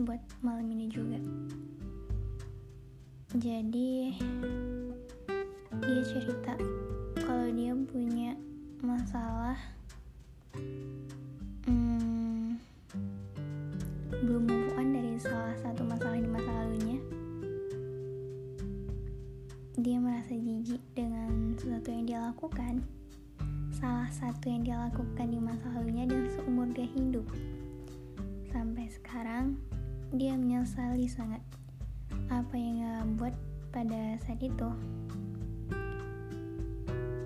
buat malam ini juga. Jadi dia cerita kalau dia punya masalah hmm, belum move on dari salah satu masalah di masa lalunya dia merasa jijik dengan sesuatu yang dia lakukan salah satu yang dia lakukan di masa lalunya dan seumur dia menyesali sangat apa yang dia buat pada saat itu.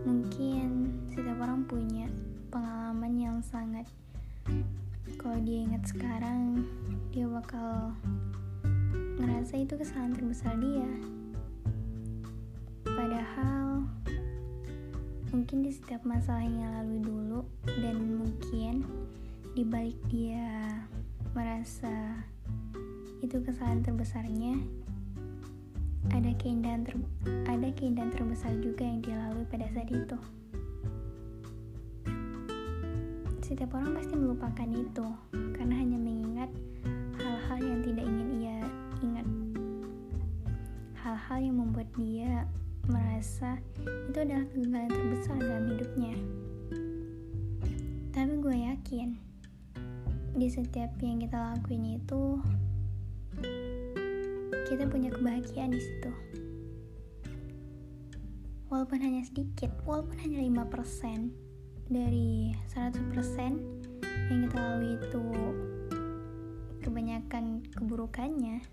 Mungkin setiap orang punya pengalaman yang sangat kalau dia ingat sekarang dia bakal ngerasa itu kesalahan terbesar dia. Padahal mungkin di setiap masalah yang lalu dulu dan mungkin dibalik dia merasa itu kesalahan terbesarnya. Ada keindahan ter ada keindahan terbesar juga yang dia lalui pada saat itu. Setiap orang pasti melupakan itu karena hanya mengingat hal-hal yang tidak ingin ia ingat. Hal-hal yang membuat dia merasa itu adalah kegagalan terbesar dalam hidupnya. Tapi gue yakin di setiap yang kita lakuin itu kita punya kebahagiaan di situ. Walaupun hanya sedikit, walaupun hanya 5% dari 100% yang kita lalui itu kebanyakan keburukannya.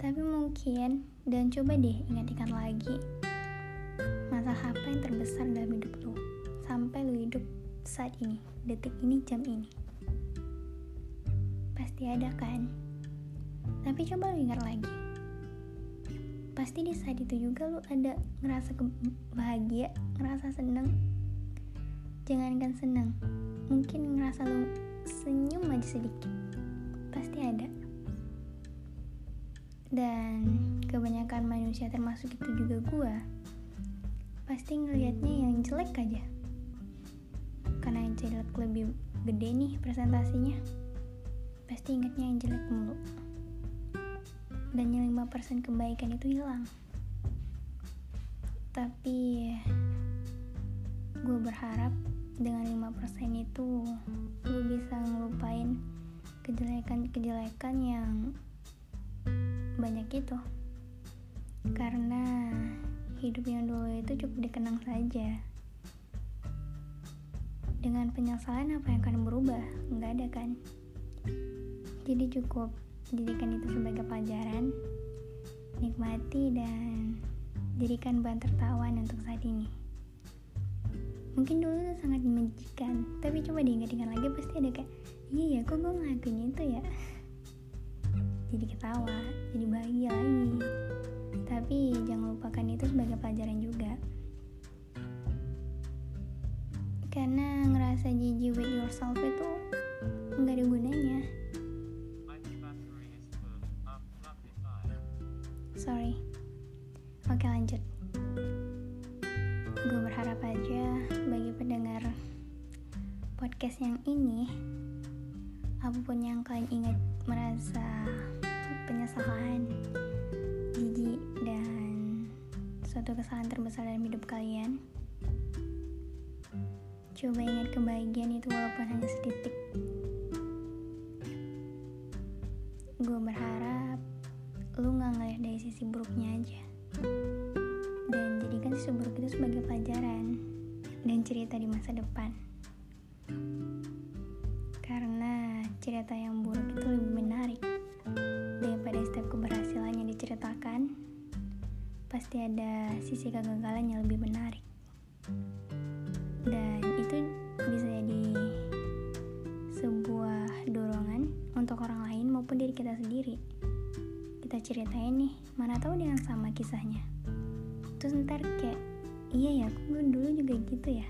Tapi mungkin dan coba deh ingat-ingat lagi masalah apa yang terbesar dalam hidup lo sampai lo hidup saat ini, detik ini, jam ini. Pasti ada kan? Tapi coba lu ingat lagi. Pasti di saat itu juga lu ada ngerasa bahagia, ngerasa seneng. Jangankan seneng, mungkin ngerasa lu senyum aja sedikit. Pasti ada. Dan kebanyakan manusia termasuk itu juga gua pasti ngelihatnya yang jelek aja karena yang jelek lebih gede nih presentasinya pasti ingatnya yang jelek mulu dan yang 5% kebaikan itu hilang. Tapi gue berharap dengan 5% itu gue bisa ngelupain kejelekan-kejelekan yang banyak itu. Karena hidup yang dulu itu cukup dikenang saja. Dengan penyesalan apa yang akan berubah? Nggak ada kan? Jadi cukup jadikan itu sebagai pelajaran nikmati dan jadikan bahan tertawan untuk saat ini. Mungkin dulu tuh sangat menjijikan tapi coba diingat-ingat lagi pasti ada kayak iya ya kok gue ngelakuin itu ya? Jadi ketawa jadi bahagia lagi. Tapi jangan lupakan itu sebagai pelajaran juga. Karena ngerasa jijik with yourself itu nggak ada gunanya podcast yang ini apa pun yang kalian ingat merasa penyesalan jijik dan suatu kesalahan terbesar dalam hidup kalian coba ingat kebahagiaan itu walaupun hanya setitik gue berharap lu nggak ngeliat dari sisi buruknya aja. Dan jadikan sisi buruk itu sebagai pelajaran dan cerita di masa depan cerita yang buruk itu lebih menarik. Daripada setiap keberhasilan yang diceritakan pasti ada sisi kegagalan yang lebih menarik. Dan itu bisa jadi sebuah dorongan untuk orang lain maupun diri kita sendiri. Kita ceritain nih mana tahu dia sama kisahnya. Terus ntar kayak iya ya aku dulu juga gitu ya.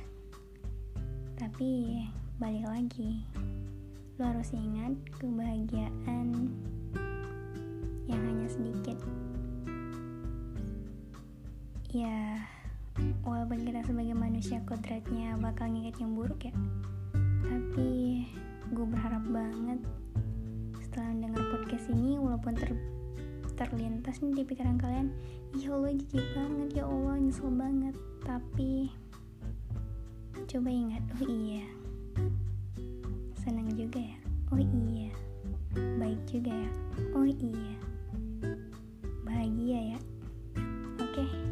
Tapi balik lagi lo harus ingat kebahagiaan yang hanya sedikit. Ya walaupun kita sebagai manusia kodratnya bakal nginget yang buruk ya tapi gue berharap banget setelah mendengar podcast ini walaupun ter terlintas nih di pikiran kalian ya Allah jijik banget ya Allah nyesel banget. Tapi coba ingat oh iya Senang juga ya? Oh iya. Baik juga ya? Oh iya. Bahagia ya? Oke. Okay.